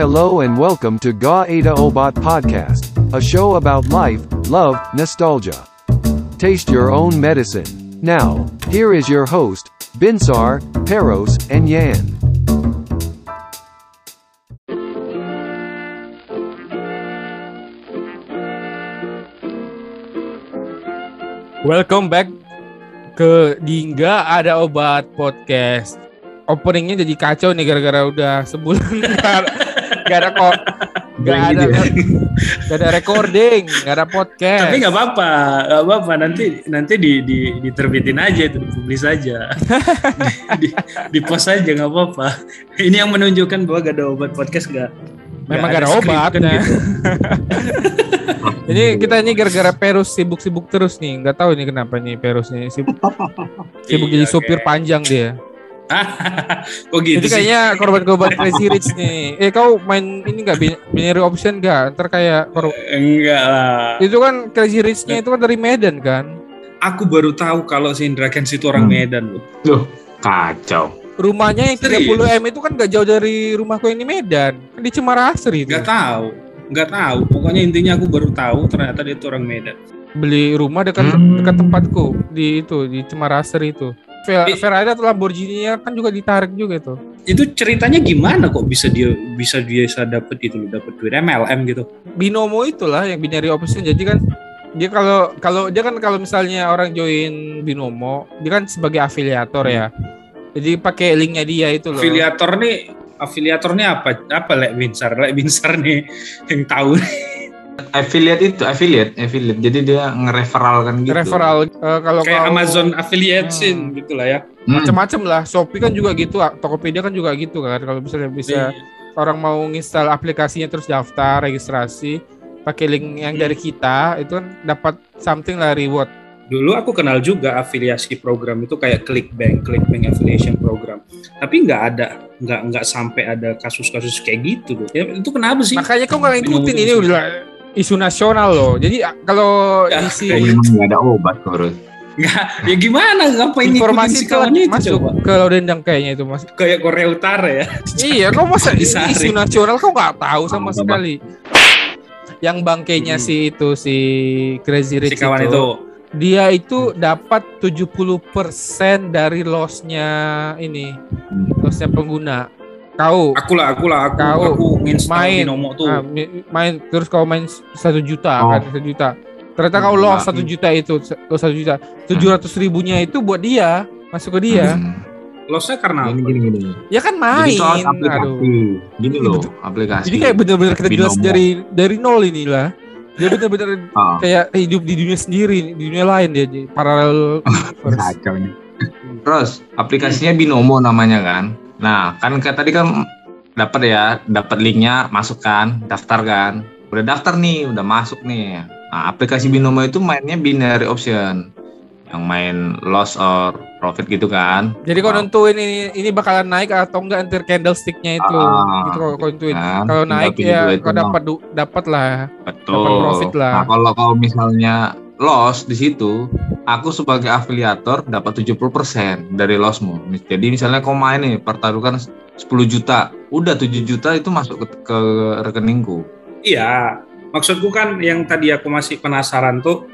Hello and welcome to Ga Ada Obat Podcast, a show about life, love, nostalgia. Taste your own medicine. Now, here is your host, Binsar, Peros, and Yan. Welcome back ke Dingga ada obat podcast. Openingnya jadi kacau nih gara-gara udah sebulan gak, gak ada kok gak ada gak ada recording, gak ada podcast. Tapi nggak apa-apa, nggak apa-apa. Nanti nanti di, di diterbitin aja itu, dipublis aja, di, di post aja nggak apa-apa. Ini yang menunjukkan bahwa gak ada obat podcast nggak. Memang gak ada obat. skrip kan nah. gitu. Jadi kita ini gara-gara Perus sibuk-sibuk terus nih, nggak tahu nih kenapa nih Perus nih sibuk, sibuk Iya, jadi oke. supir panjang dia. Kok gitu Jadi sih? kayaknya korban-korban Crazy Rich nih. Eh kau main ini nggak bin- binary option nggak? Ntar kayak kor- Enggak lah. itu kan Crazy Rich-nya itu kan dari Medan kan. Aku baru tahu kalau si Indra Kents itu orang Hmm. Medan loh. Loh, kacau. Rumahnya yang Serius? 30 M itu kan gak jauh dari rumahku yang di Medan. Kan di Cemara Asri itu. Nggak tahu, nggak tahu. Pokoknya intinya aku baru tahu ternyata dia itu orang Medan. Beli rumah dekat Hmm. dekat tempatku di itu di Cemara Asri itu. Fer-. Ferrari atau Lamborghini-nya kan juga ditarik juga itu. Itu ceritanya gimana kok bisa dia bisa dia bisa dapet itu loh, dapet duit MLM gitu. Binomo itulah yang binary option. Jadi kan dia kalau kalau dia kan kalau misalnya orang join Binomo, dia kan sebagai afiliator ya. Jadi pakai linknya dia itu loh. Afiliator nih afiliator nih apa? Apa Lek Binsar? Lek Binsar nih yang tahu. Affiliate itu, affiliate, affiliate. Jadi dia ngereferal kan gitu. Referral eh, kalau Kayak kau- Amazon affiliate Hmm. sin gitu lah ya. Hmm. macam-macam lah. Shopee kan juga gitu, Tokopedia kan juga gitu kan. Kalau misalnya bisa orang mau nginstal aplikasinya terus daftar registrasi pakai link yang dari kita itu kan dapat something lah reward. Dulu aku kenal juga afiliasi program itu kayak Clickbank, Clickbank affiliation program. Tapi nggak ada, nggak nggak sampai ada kasus-kasus kayak gitu loh. Ya, itu kenapa sih? Makanya kau nggak ngikutin ini udah isu nasional loh. Jadi kalau Ya, isi nggak ada obat, Korus. Nggak, ya gimana? Ngapain informasi si itu itu masuk coba? ke Lodendang kayaknya itu mas. Kayak Korea Utara ya. iya, kau masa isu nasional kau nggak tahu sama Apa, Bang? sekali. Yang bangkainya Hmm. si itu si Crazy Si Rich kawan itu. dia itu dapat 70% dari lossnya ini lossnya pengguna kau Aku lah, aku lah, aku, Kau aku main Binomo tuh. ah, mi- main terus kau main satu juta Oh. kan satu juta ternyata kau loss nah, satu juta itu loss satu juta tujuh ratus ribunya itu buat dia masuk ke dia Hmm. Lossnya karena Gini, gini, gini. ya kan main Jadi soal aduh aplikasi. Gini Ini loh, betul. aplikasi. jadi kayak bener-bener kita jelas Binomo. dari dari nol inilah dia bener-bener Ah, kayak hidup di dunia sendiri di dunia lain dia paralel kacau. Terus aplikasinya Binomo namanya kan. Nah, kan kayak tadi kan dapat ya, dapat linknya, masuk kan, daftar kan. Udah daftar nih, udah masuk nih. Nah, aplikasi Binomo itu mainnya binary option. Yang main loss or profit gitu kan. Jadi kau Ah. nentuin ini ini bakalan naik atau enggak nanti candlesticknya itu Ah, gitu kau, kau nentuin. kan. Kalau naik ya kau doang. dapat dapat lah. Betul. Dapat profit lah. Nah, kalau kalau misalnya loss di situ, aku sebagai afiliator dapat 70% dari lossmu. Jadi misalnya kau main nih pertaruhkan 10 juta, udah 7 juta itu masuk ke, ke rekeningku. Iya, maksudku kan yang tadi aku masih penasaran tuh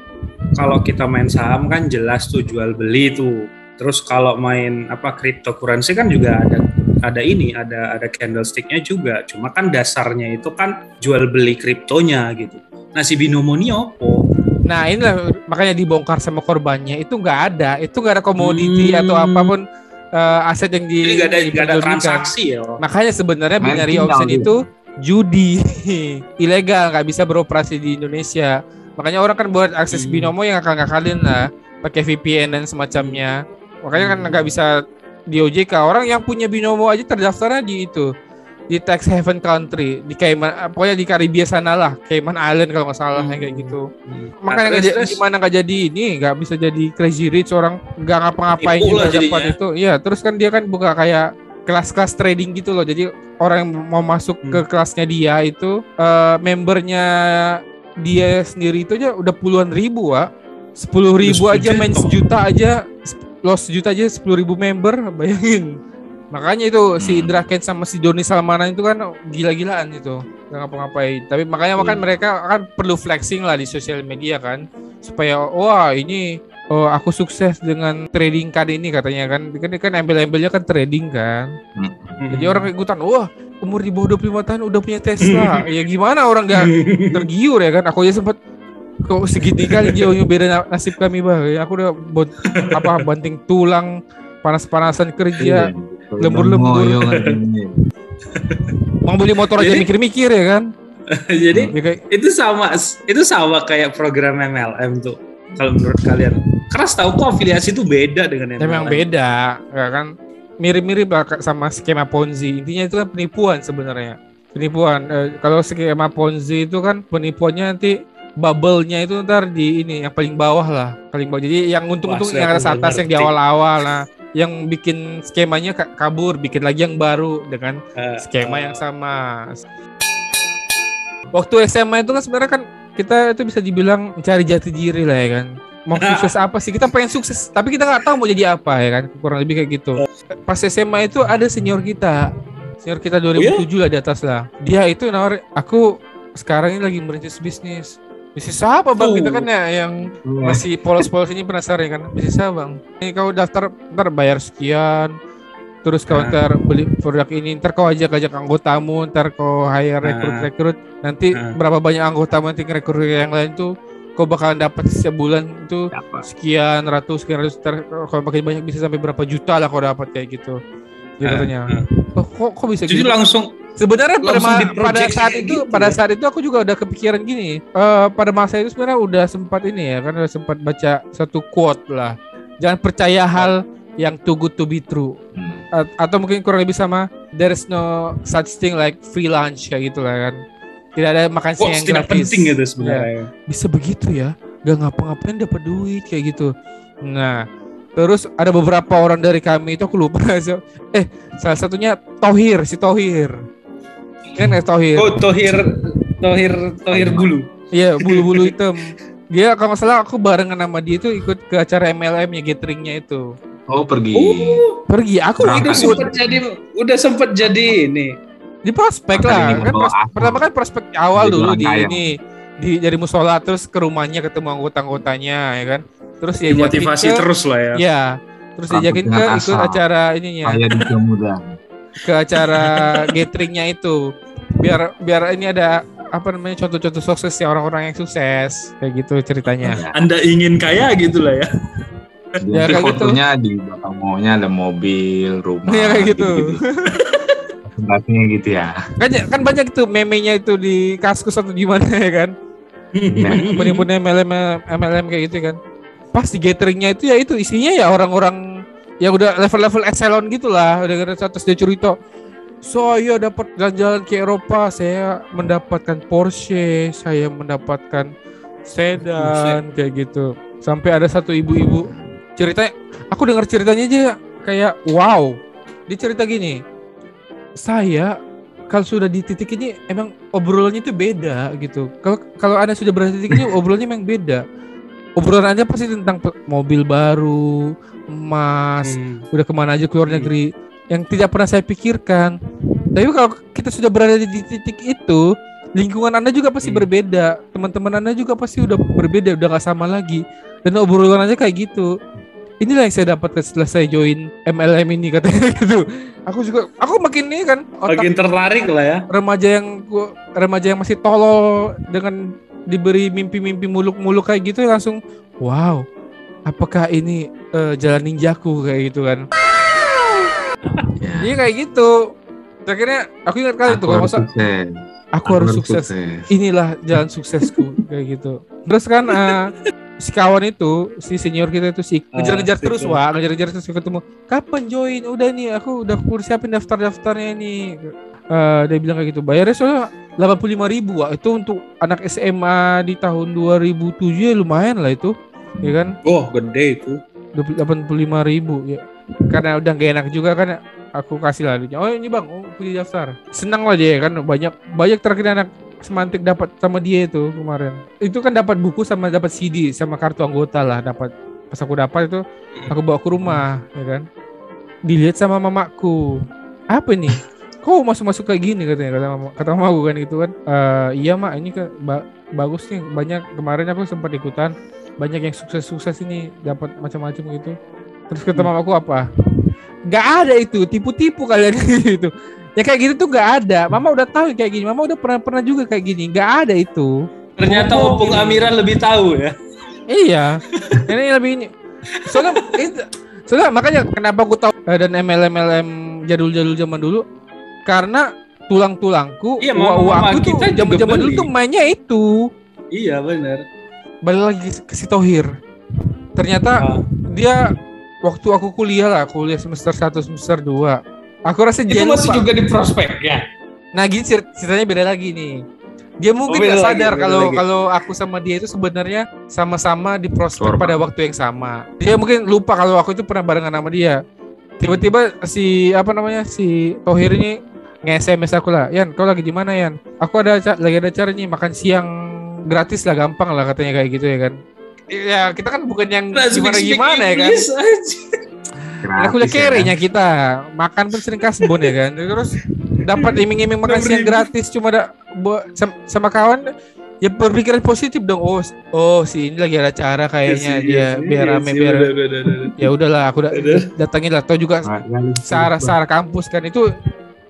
kalau kita main saham kan jelas tuh jual beli tuh. Terus kalau main apa cryptocurrency kan juga ada ada ini, ada ada candlesticknya juga. Cuma kan dasarnya itu kan jual beli kriptonya gitu. Nah si binomo ini opo? Nah, inilah makanya dibongkar sama korbannya itu enggak ada. Itu enggak ada komoditi Hmm. atau apa pun eh, aset yang di Jadi nggak ada nggak ada transaksi ya? Makanya sebenarnya binary option gitu. itu judi ilegal nggak bisa beroperasi di Indonesia. Makanya orang kan buat akses Hmm. binomo yang akal-akalin lah, pakai VPN dan semacamnya. Makanya kan nggak bisa di OJK. Orang yang punya binomo aja terdaftarnya di itu di tax haven country di Cayman eh, pokoknya di Karibia sana lah Cayman Island kalau nggak salah yang kayak gitu. Makanya Nah, nggak jadi gimana nggak jadi ini? Nggak bisa jadi crazy rich orang nggak ngapa-ngapain juga dapat itu. Iya terus kan dia kan buka kayak kelas-kelas trading gitu loh. Jadi orang yang mau masuk ke Hmm. kelasnya dia itu eh, membernya dia sendiri itu aja udah puluhan ribu wa sepuluh ribu aja 10 main juta. sejuta aja loss sejuta aja sepuluh ribu member bayangin Makanya itu si Hmm. Indra Kent sama si Doni Salmanan itu kan gila-gilaan itu. Gak ngapa-ngapain. Tapi makanya Iya. kan mereka kan perlu flexing lah di sosial media kan. Supaya wah ini oh aku sukses dengan trading card ini katanya kan. Kan kan embel-embelnya kan trading kan. Jadi orang ikutan wah umur di bawah 25 tahun udah punya Tesla. ya gimana orang gak tergiur ya kan. Aku aja sempat kok segitiga kali jauhnya beda na- nasib kami bah. Ya, Aku udah bon- apa banting tulang panas-panasan kerja. Lembur-lembur. Kan. Mau beli motor aja Jadi- mikir-mikir ya kan. Jadi Ya kayak itu sama itu sama kayak program MLM tuh. Kalau menurut kalian, keras tahu kok afiliasi itu beda dengan MLM. emang beda ya kan. Mirip-mirip lah sama skema Ponzi. Intinya itu kan penipuan sebenarnya. Penipuan. Eh, kalau skema Ponzi itu kan penipuannya nanti bubble-nya itu ntar di ini yang paling bawah lah, paling bawah. Jadi yang untung-untung yang atas atas yang di awal-awal nah yang bikin skemanya ka- kabur, bikin lagi yang baru dengan Eh, skema eh, yang sama. Waktu SMA itu kan sebenarnya kan kita itu bisa dibilang mencari jati diri lah ya kan. Mau sukses apa sih? Kita pengen sukses, tapi kita nggak tahu mau jadi apa ya kan. Kurang lebih kayak gitu. Pas SMA itu ada senior kita. Senior kita 2007 lah di atas lah. Dia itu nawar aku sekarang ini lagi merintis bisnis. Bisnis apa bang? Tuh. Kita kan ya yang masih polos-polos ini penasaran ya kan bisnis apa bang ini kau daftar ntar bayar sekian terus kau Nah. ntar beli produk ini ntar kau ajak ajak anggotamu ntar kau hire rekrut Nah. rekrut nanti Nah. berapa banyak anggota nanti rekrut yang lain tuh kau bakalan dapat setiap bulan itu sekian ratus sekian ratus ntar kalau makin banyak bisa sampai berapa juta lah kau dapat kayak gitu gitu katanya nah. oh, kok kok bisa Jadi gitu langsung Sebenarnya pada, pada saat itu, gitu pada ya? saat itu aku juga udah kepikiran gini. eh pada masa itu sebenarnya udah sempat ini ya, kan udah sempat baca satu quote lah. Jangan percaya hal yang too good to be true. Hmm. A- atau mungkin kurang lebih sama there is no such thing like free lunch kayak gitu lah kan. Tidak ada makan siang yang tidak gratis. penting gitu sebenarnya. Bisa begitu ya? Gak ngapa-ngapain dapat duit kayak gitu. Nah, terus ada beberapa orang dari kami itu aku lupa. eh, salah satunya Tohir, si Tohir. Kan ya Tohir. Oh, Tohir Tohir Tohir bulu. Iya, bulu-bulu hitam. Dia kalau nggak salah aku barengan sama dia itu ikut ke acara MLM-nya gatheringnya itu. Oh pergi. Oh, Pergi, aku ikut sempat jadi udah sempat jadi ini. di prospek lah. ini Kan pros- pertama kan prospek awal Jadi dulu di kaya. ini di dari musola terus ke rumahnya ketemu anggota-anggotanya ya kan. Terus dia Motivasi terus lah ya. Ya, terus diajakin ke ikut acara ininya, Saya di muda. ke acara gatheringnya itu. Biar biar ini ada apa namanya contoh-contoh sukses ya orang-orang yang sukses kayak gitu ceritanya. Anda ingin kaya gitu lah ya. Ya, gitu. fotonya di belakang maunya ada mobil, rumah. Iya, kayak gitu. Sebelahnya gitu ya. Kan kan banyak itu memenya itu di kaskus atau di mana ya kan. Penipuan MLM MLM kayak gitu kan. Pas di gatheringnya itu ya itu isinya ya orang-orang yang udah level-level eselon gitu lah. Udah ada atas dia cerita. Saya dapat jalan-jalan ke Eropa, saya mendapatkan Porsche, saya mendapatkan sedan kayak gitu. Sampai ada satu ibu-ibu cerita, aku dengar ceritanya aja kayak wow. Dia cerita gini, saya kalau sudah di titik ini emang obrolannya itu beda gitu. Kalau kalau anda sudah berada di titik ini obrolannya memang beda. Obrolan anda pasti tentang mobil baru, emas, Hmm. udah ke mana aja keluar Hmm. negeri yang tidak pernah saya pikirkan. Tapi kalau kita sudah berada di titik itu, lingkungan anda juga pasti Hmm. berbeda, teman-teman anda juga pasti udah berbeda, udah nggak sama lagi. Dan obrolan aja kayak gitu. Inilah yang saya dapatkan setelah saya join MLM ini katanya gitu. Aku juga, aku makin nih kan otak Makin tertarik lah ya. remaja yang gua- remaja yang masih tolol dengan diberi mimpi-mimpi muluk-muluk kayak gitu langsung wow apakah ini eh, jalan ninjaku kayak gitu kan Ya. Iya kayak gitu akhirnya aku ingat kali Aku tuh kalau masa sukses. aku harus sukses. inilah jalan suksesku kayak gitu. Terus kan eh, si kawan itu si senior kita itu si Ah, ngejar-ngejar si terus itu. wah ngejar-ngejar terus ketemu kapan join? Udah nih aku udah aku siapin daftar-daftarnya nih. Eh, dia bilang kayak gitu. Bayarnya soalnya 85.000 ribu wah itu untuk anak SMA di tahun 2007 ya lumayan lah itu ya kan? Oh, gede itu. 85.000 ribu ya. Karena udah gak enak juga kan aku kasih lah duitnya. oh ini bang. Oh punya daftar. Senang lah dia kan. Banyak banyak terakhir anak semantik dapat sama dia itu kemarin. Itu kan dapat buku sama dapat CD sama kartu anggota lah dapat. Pas aku dapat itu aku bawa ke rumah ya kan. Dilihat sama mamaku. Apa nih kok masuk masuk kayak gini katanya kata mama kata mamaku kan gitu kan. "Eh, iya mak ini ke ba- bagus nih. Banyak kemarin aku sempat ikutan. Banyak yang sukses sukses ini dapat macam-macam gitu. Terus kata mamaku apa nggak ada itu tipu-tipu kalian gitu ya kayak gitu tuh nggak ada mama udah tahu kayak gini mama udah pernah pernah juga kayak gini nggak ada itu Ternyata Oh, Opung gini. Amiran lebih tahu ya. Iya, ini lebih ini. Soalnya, itu, soalnya makanya kenapa aku tahu eh, dan MLM MLM jadul-jadul zaman dulu karena tulang-tulangku, Iya, uang mama- aku mama tuh kita juga zaman-zaman dulu tuh mainnya itu. Iya benar. Balik lagi ke si Tohir. Ternyata Ah. dia waktu aku kuliah lah, kuliah semester 1 semester 2. Aku rasa Itu dia masih lupa. juga di prospek ya. Nah, gini cer- ceritanya beda lagi nih. Dia mungkin Oh, beda nggak lagi, sadar kalau lagi. kalau aku sama dia itu sebenarnya sama-sama di prospek Sorba. pada waktu yang sama. Dia mungkin lupa kalau aku itu pernah barengan sama dia. Tiba-tiba si apa namanya si Tohir ini nge-SMS aku lah, Yan, kau lagi di mana Yan? Aku ada lagi ada acara nih makan siang gratis lah, gampang lah katanya kayak gitu ya kan. Ya kita kan bukan yang gimana gimana ya kan. Nah, kuliah Gratis ya, kerenya kita. Makan pun sering kasbon ya kan? Terus dapat iming-iming makan siang gratis. Cuma ada buat sam- sama kawan ya berpikiran positif dong. Oh oh si ini lagi ada acara kayaknya. Dia biar rame biar ya udahlah aku da- Udah. datangin lah. Tau juga searah searah kampus kan. Itu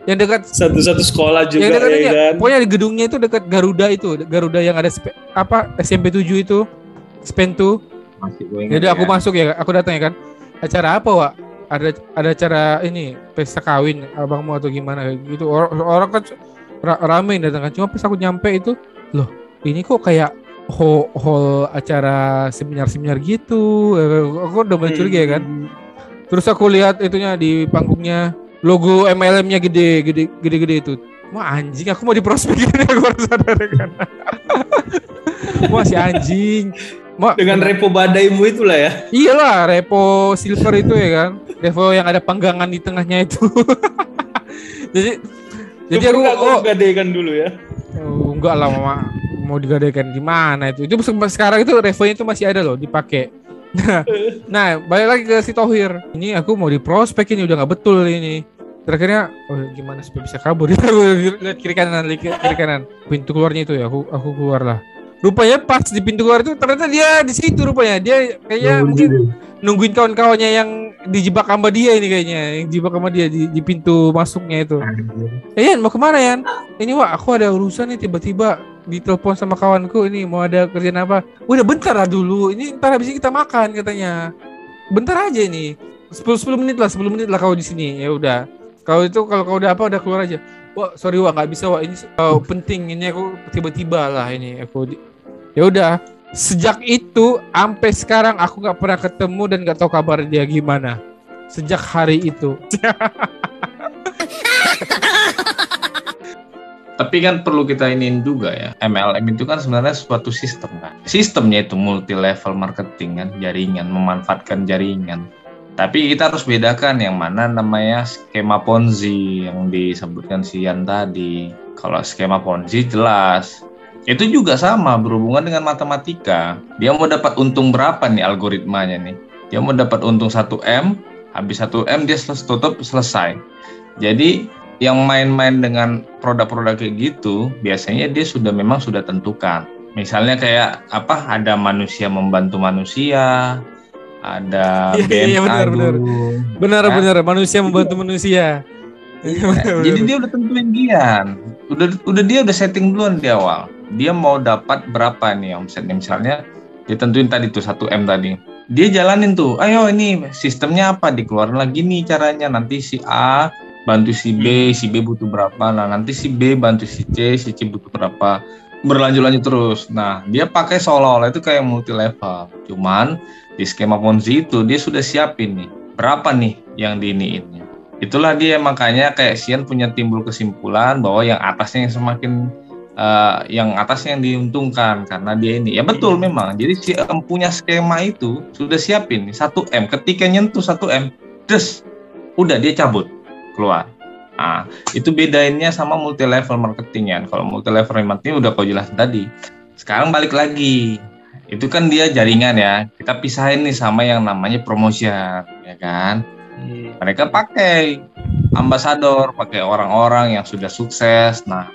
yang dekat Satu-satu sekolah juga yang dekat ya kan. pokoknya di gedungnya itu dekat Garuda itu. Garuda yang ada apa SMP 7 itu Gue ingat jadi aku ya. masuk ya, aku datang ya kan. Acara apa, Wak? Ada ada acara ini pesta kawin abangmu atau gimana gitu. Orang, orang kan ra- rame yang datang kan. Cuma pas aku nyampe itu, loh, ini kok kayak hall, hall acara seminar-seminar gitu. Aku udah mulai curiga ya kan. Terus aku lihat itunya di panggungnya logo MLM-nya gede, gede, gede-gede itu. Wah anjing, aku mau di prospek ini aku baru sadar ya kan. Wah si anjing. Wah, Dengan repo badaimu itulah ya. Iyalah, repo silver itu ya kan. Repo yang ada panggangan di tengahnya itu. jadi jadi aku oh, gadekan dulu ya. oh, enggak lah mama mau digadaikan gimana itu. Itu se- sekarang itu revonya itu masih ada loh dipakai. Nah, nah, balik lagi ke si Tohir. Ini aku mau di prospek ini udah nggak betul ini. Terakhirnya, oh gimana supaya bisa kabur? Aku lihat kiri kanan, lihat kiri kanan. Pintu keluarnya itu ya, aku aku keluar lah. Rupanya pas di pintu keluar itu ternyata dia di situ rupanya. Dia kayaknya mungkin nungguin kawan-kawannya yang dijebak sama dia ini kayaknya, yang dijebak sama dia di, di pintu masuknya itu. Eh Yan, mau ke mana Yan? Ini wah aku ada urusan nih tiba-tiba ditelepon sama kawanku ini mau ada kerjaan apa? Udah bentar lah dulu, ini ntar habis ini kita makan katanya. Bentar aja ini, 10 10 menit lah, 10 menit lah kau di sini. Ya udah. Kau itu kalau kau udah apa udah keluar aja. Wah sorry wah nggak bisa wah ini oh, penting ini aku tiba-tiba lah ini aku. di- Ya udah. Sejak itu sampai sekarang aku nggak pernah ketemu dan nggak tahu kabar dia gimana. Sejak hari itu. Tapi kan perlu kita iniin juga ya. MLM itu kan sebenarnya suatu sistem kan. Sistemnya itu multi level marketing kan, jaringan, memanfaatkan jaringan. Tapi kita harus bedakan yang mana namanya skema Ponzi yang disebutkan Sian tadi. Kalau skema Ponzi jelas. Itu juga sama berhubungan dengan matematika. Dia mau dapat untung berapa nih algoritmanya nih? Dia mau dapat untung 1M, habis 1M dia selesai tutup selesai. Jadi yang main-main dengan produk-produk kayak gitu biasanya dia sudah memang sudah tentukan misalnya kayak apa ada manusia membantu manusia ada Iya, BM iya, benar, benar. Agung. Benar-benar manusia membantu manusia. Iya, jadi dia udah tentuin gian udah udah dia udah setting duluan di awal dia mau dapat berapa nih omsetnya misalnya dia tentuin tadi tuh 1 m tadi. Dia jalanin tuh ayo ini sistemnya apa? Dikeluarin lagi nih caranya. Nanti si A bantu si B si B butuh berapa. Nah nanti si B bantu si C si C butuh berapa. Berlanjut lanjut terus. Nah dia pakai seolah-olah itu kayak multi level cuman di skema Ponzi itu dia sudah siapin nih berapa nih yang diiniinnya. Itulah dia. Makanya kayak Sian punya timbul kesimpulan bahwa yang atasnya yang semakin eh, yang atasnya yang diuntungkan karena dia ini. Ya betul memang. Jadi si em punya skema itu sudah siapin nih 1 m. Ketika nyentuh 1 m des udah dia cabut keluar. Nah itu bedainnya sama multi level marketing ya. Kalau multi level marketing udah kau jelasin tadi. Sekarang balik lagi. Itu kan dia jaringan ya. Kita pisahin nih sama yang namanya promotion ya kan? Iya. mereka pakai ambasador, pakai orang-orang yang sudah sukses. Nah,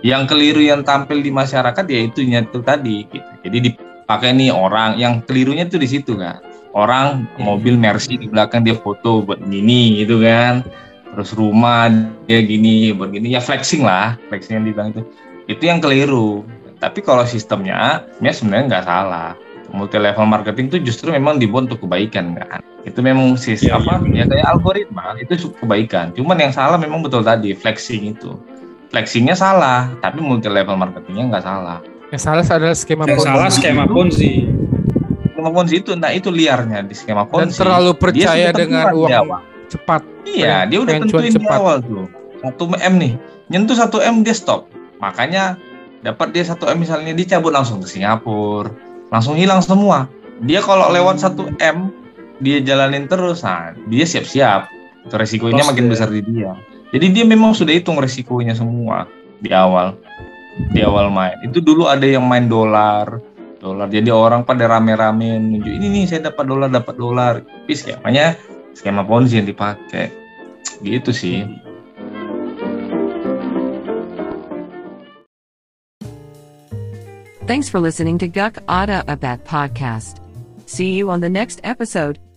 yang keliru yang tampil di masyarakat ya itu itu tadi gitu. Jadi dipakai nih orang yang kelirunya tuh di situ kan. Orang Hmm. mobil Mercy di belakang dia foto buat gini gitu kan. Terus rumah dia gini, buat gini ya flexing lah, flexing yang dibilang itu. Itu yang keliru. Tapi kalau sistemnya, ya sebenarnya nggak salah. Multi level marketing itu justru memang dibuat untuk kebaikan kan. Itu memang sis Iya, apa iya, ya kayak algoritma itu kebaikan. Cuman yang salah memang betul tadi flexing itu. Flexingnya salah, tapi multi level marketingnya nggak salah. Yang salah adalah skema Yang Ponzi. salah skema Ponzi. Skema Ponzi itu, nah itu liarnya di skema dan Ponzi. terlalu Dia percaya dengan di uang awal. cepat. Iya, dia udah tentuin di cepat. awal tuh. 1 M nih, nyentuh 1 M dia stop. Makanya dapat dia 1 M misalnya dicabut langsung ke Singapura, langsung hilang semua. Dia kalau lewat 1 M, dia jalanin terus, nah dia siap-siap. Itu resikonya makin dia. besar di dia. Jadi dia memang sudah hitung resikonya semua di awal. Di awal main. Itu dulu ada yang main dolar, dolar. Jadi orang pada rame-rame nunjuk ini nih saya dapat dolar, dapat dolar. Tapi skemanya skema Ponzi yang dipakai. Gitu sih. Thanks for listening to Guk Ada Abat podcast. See you on the next episode.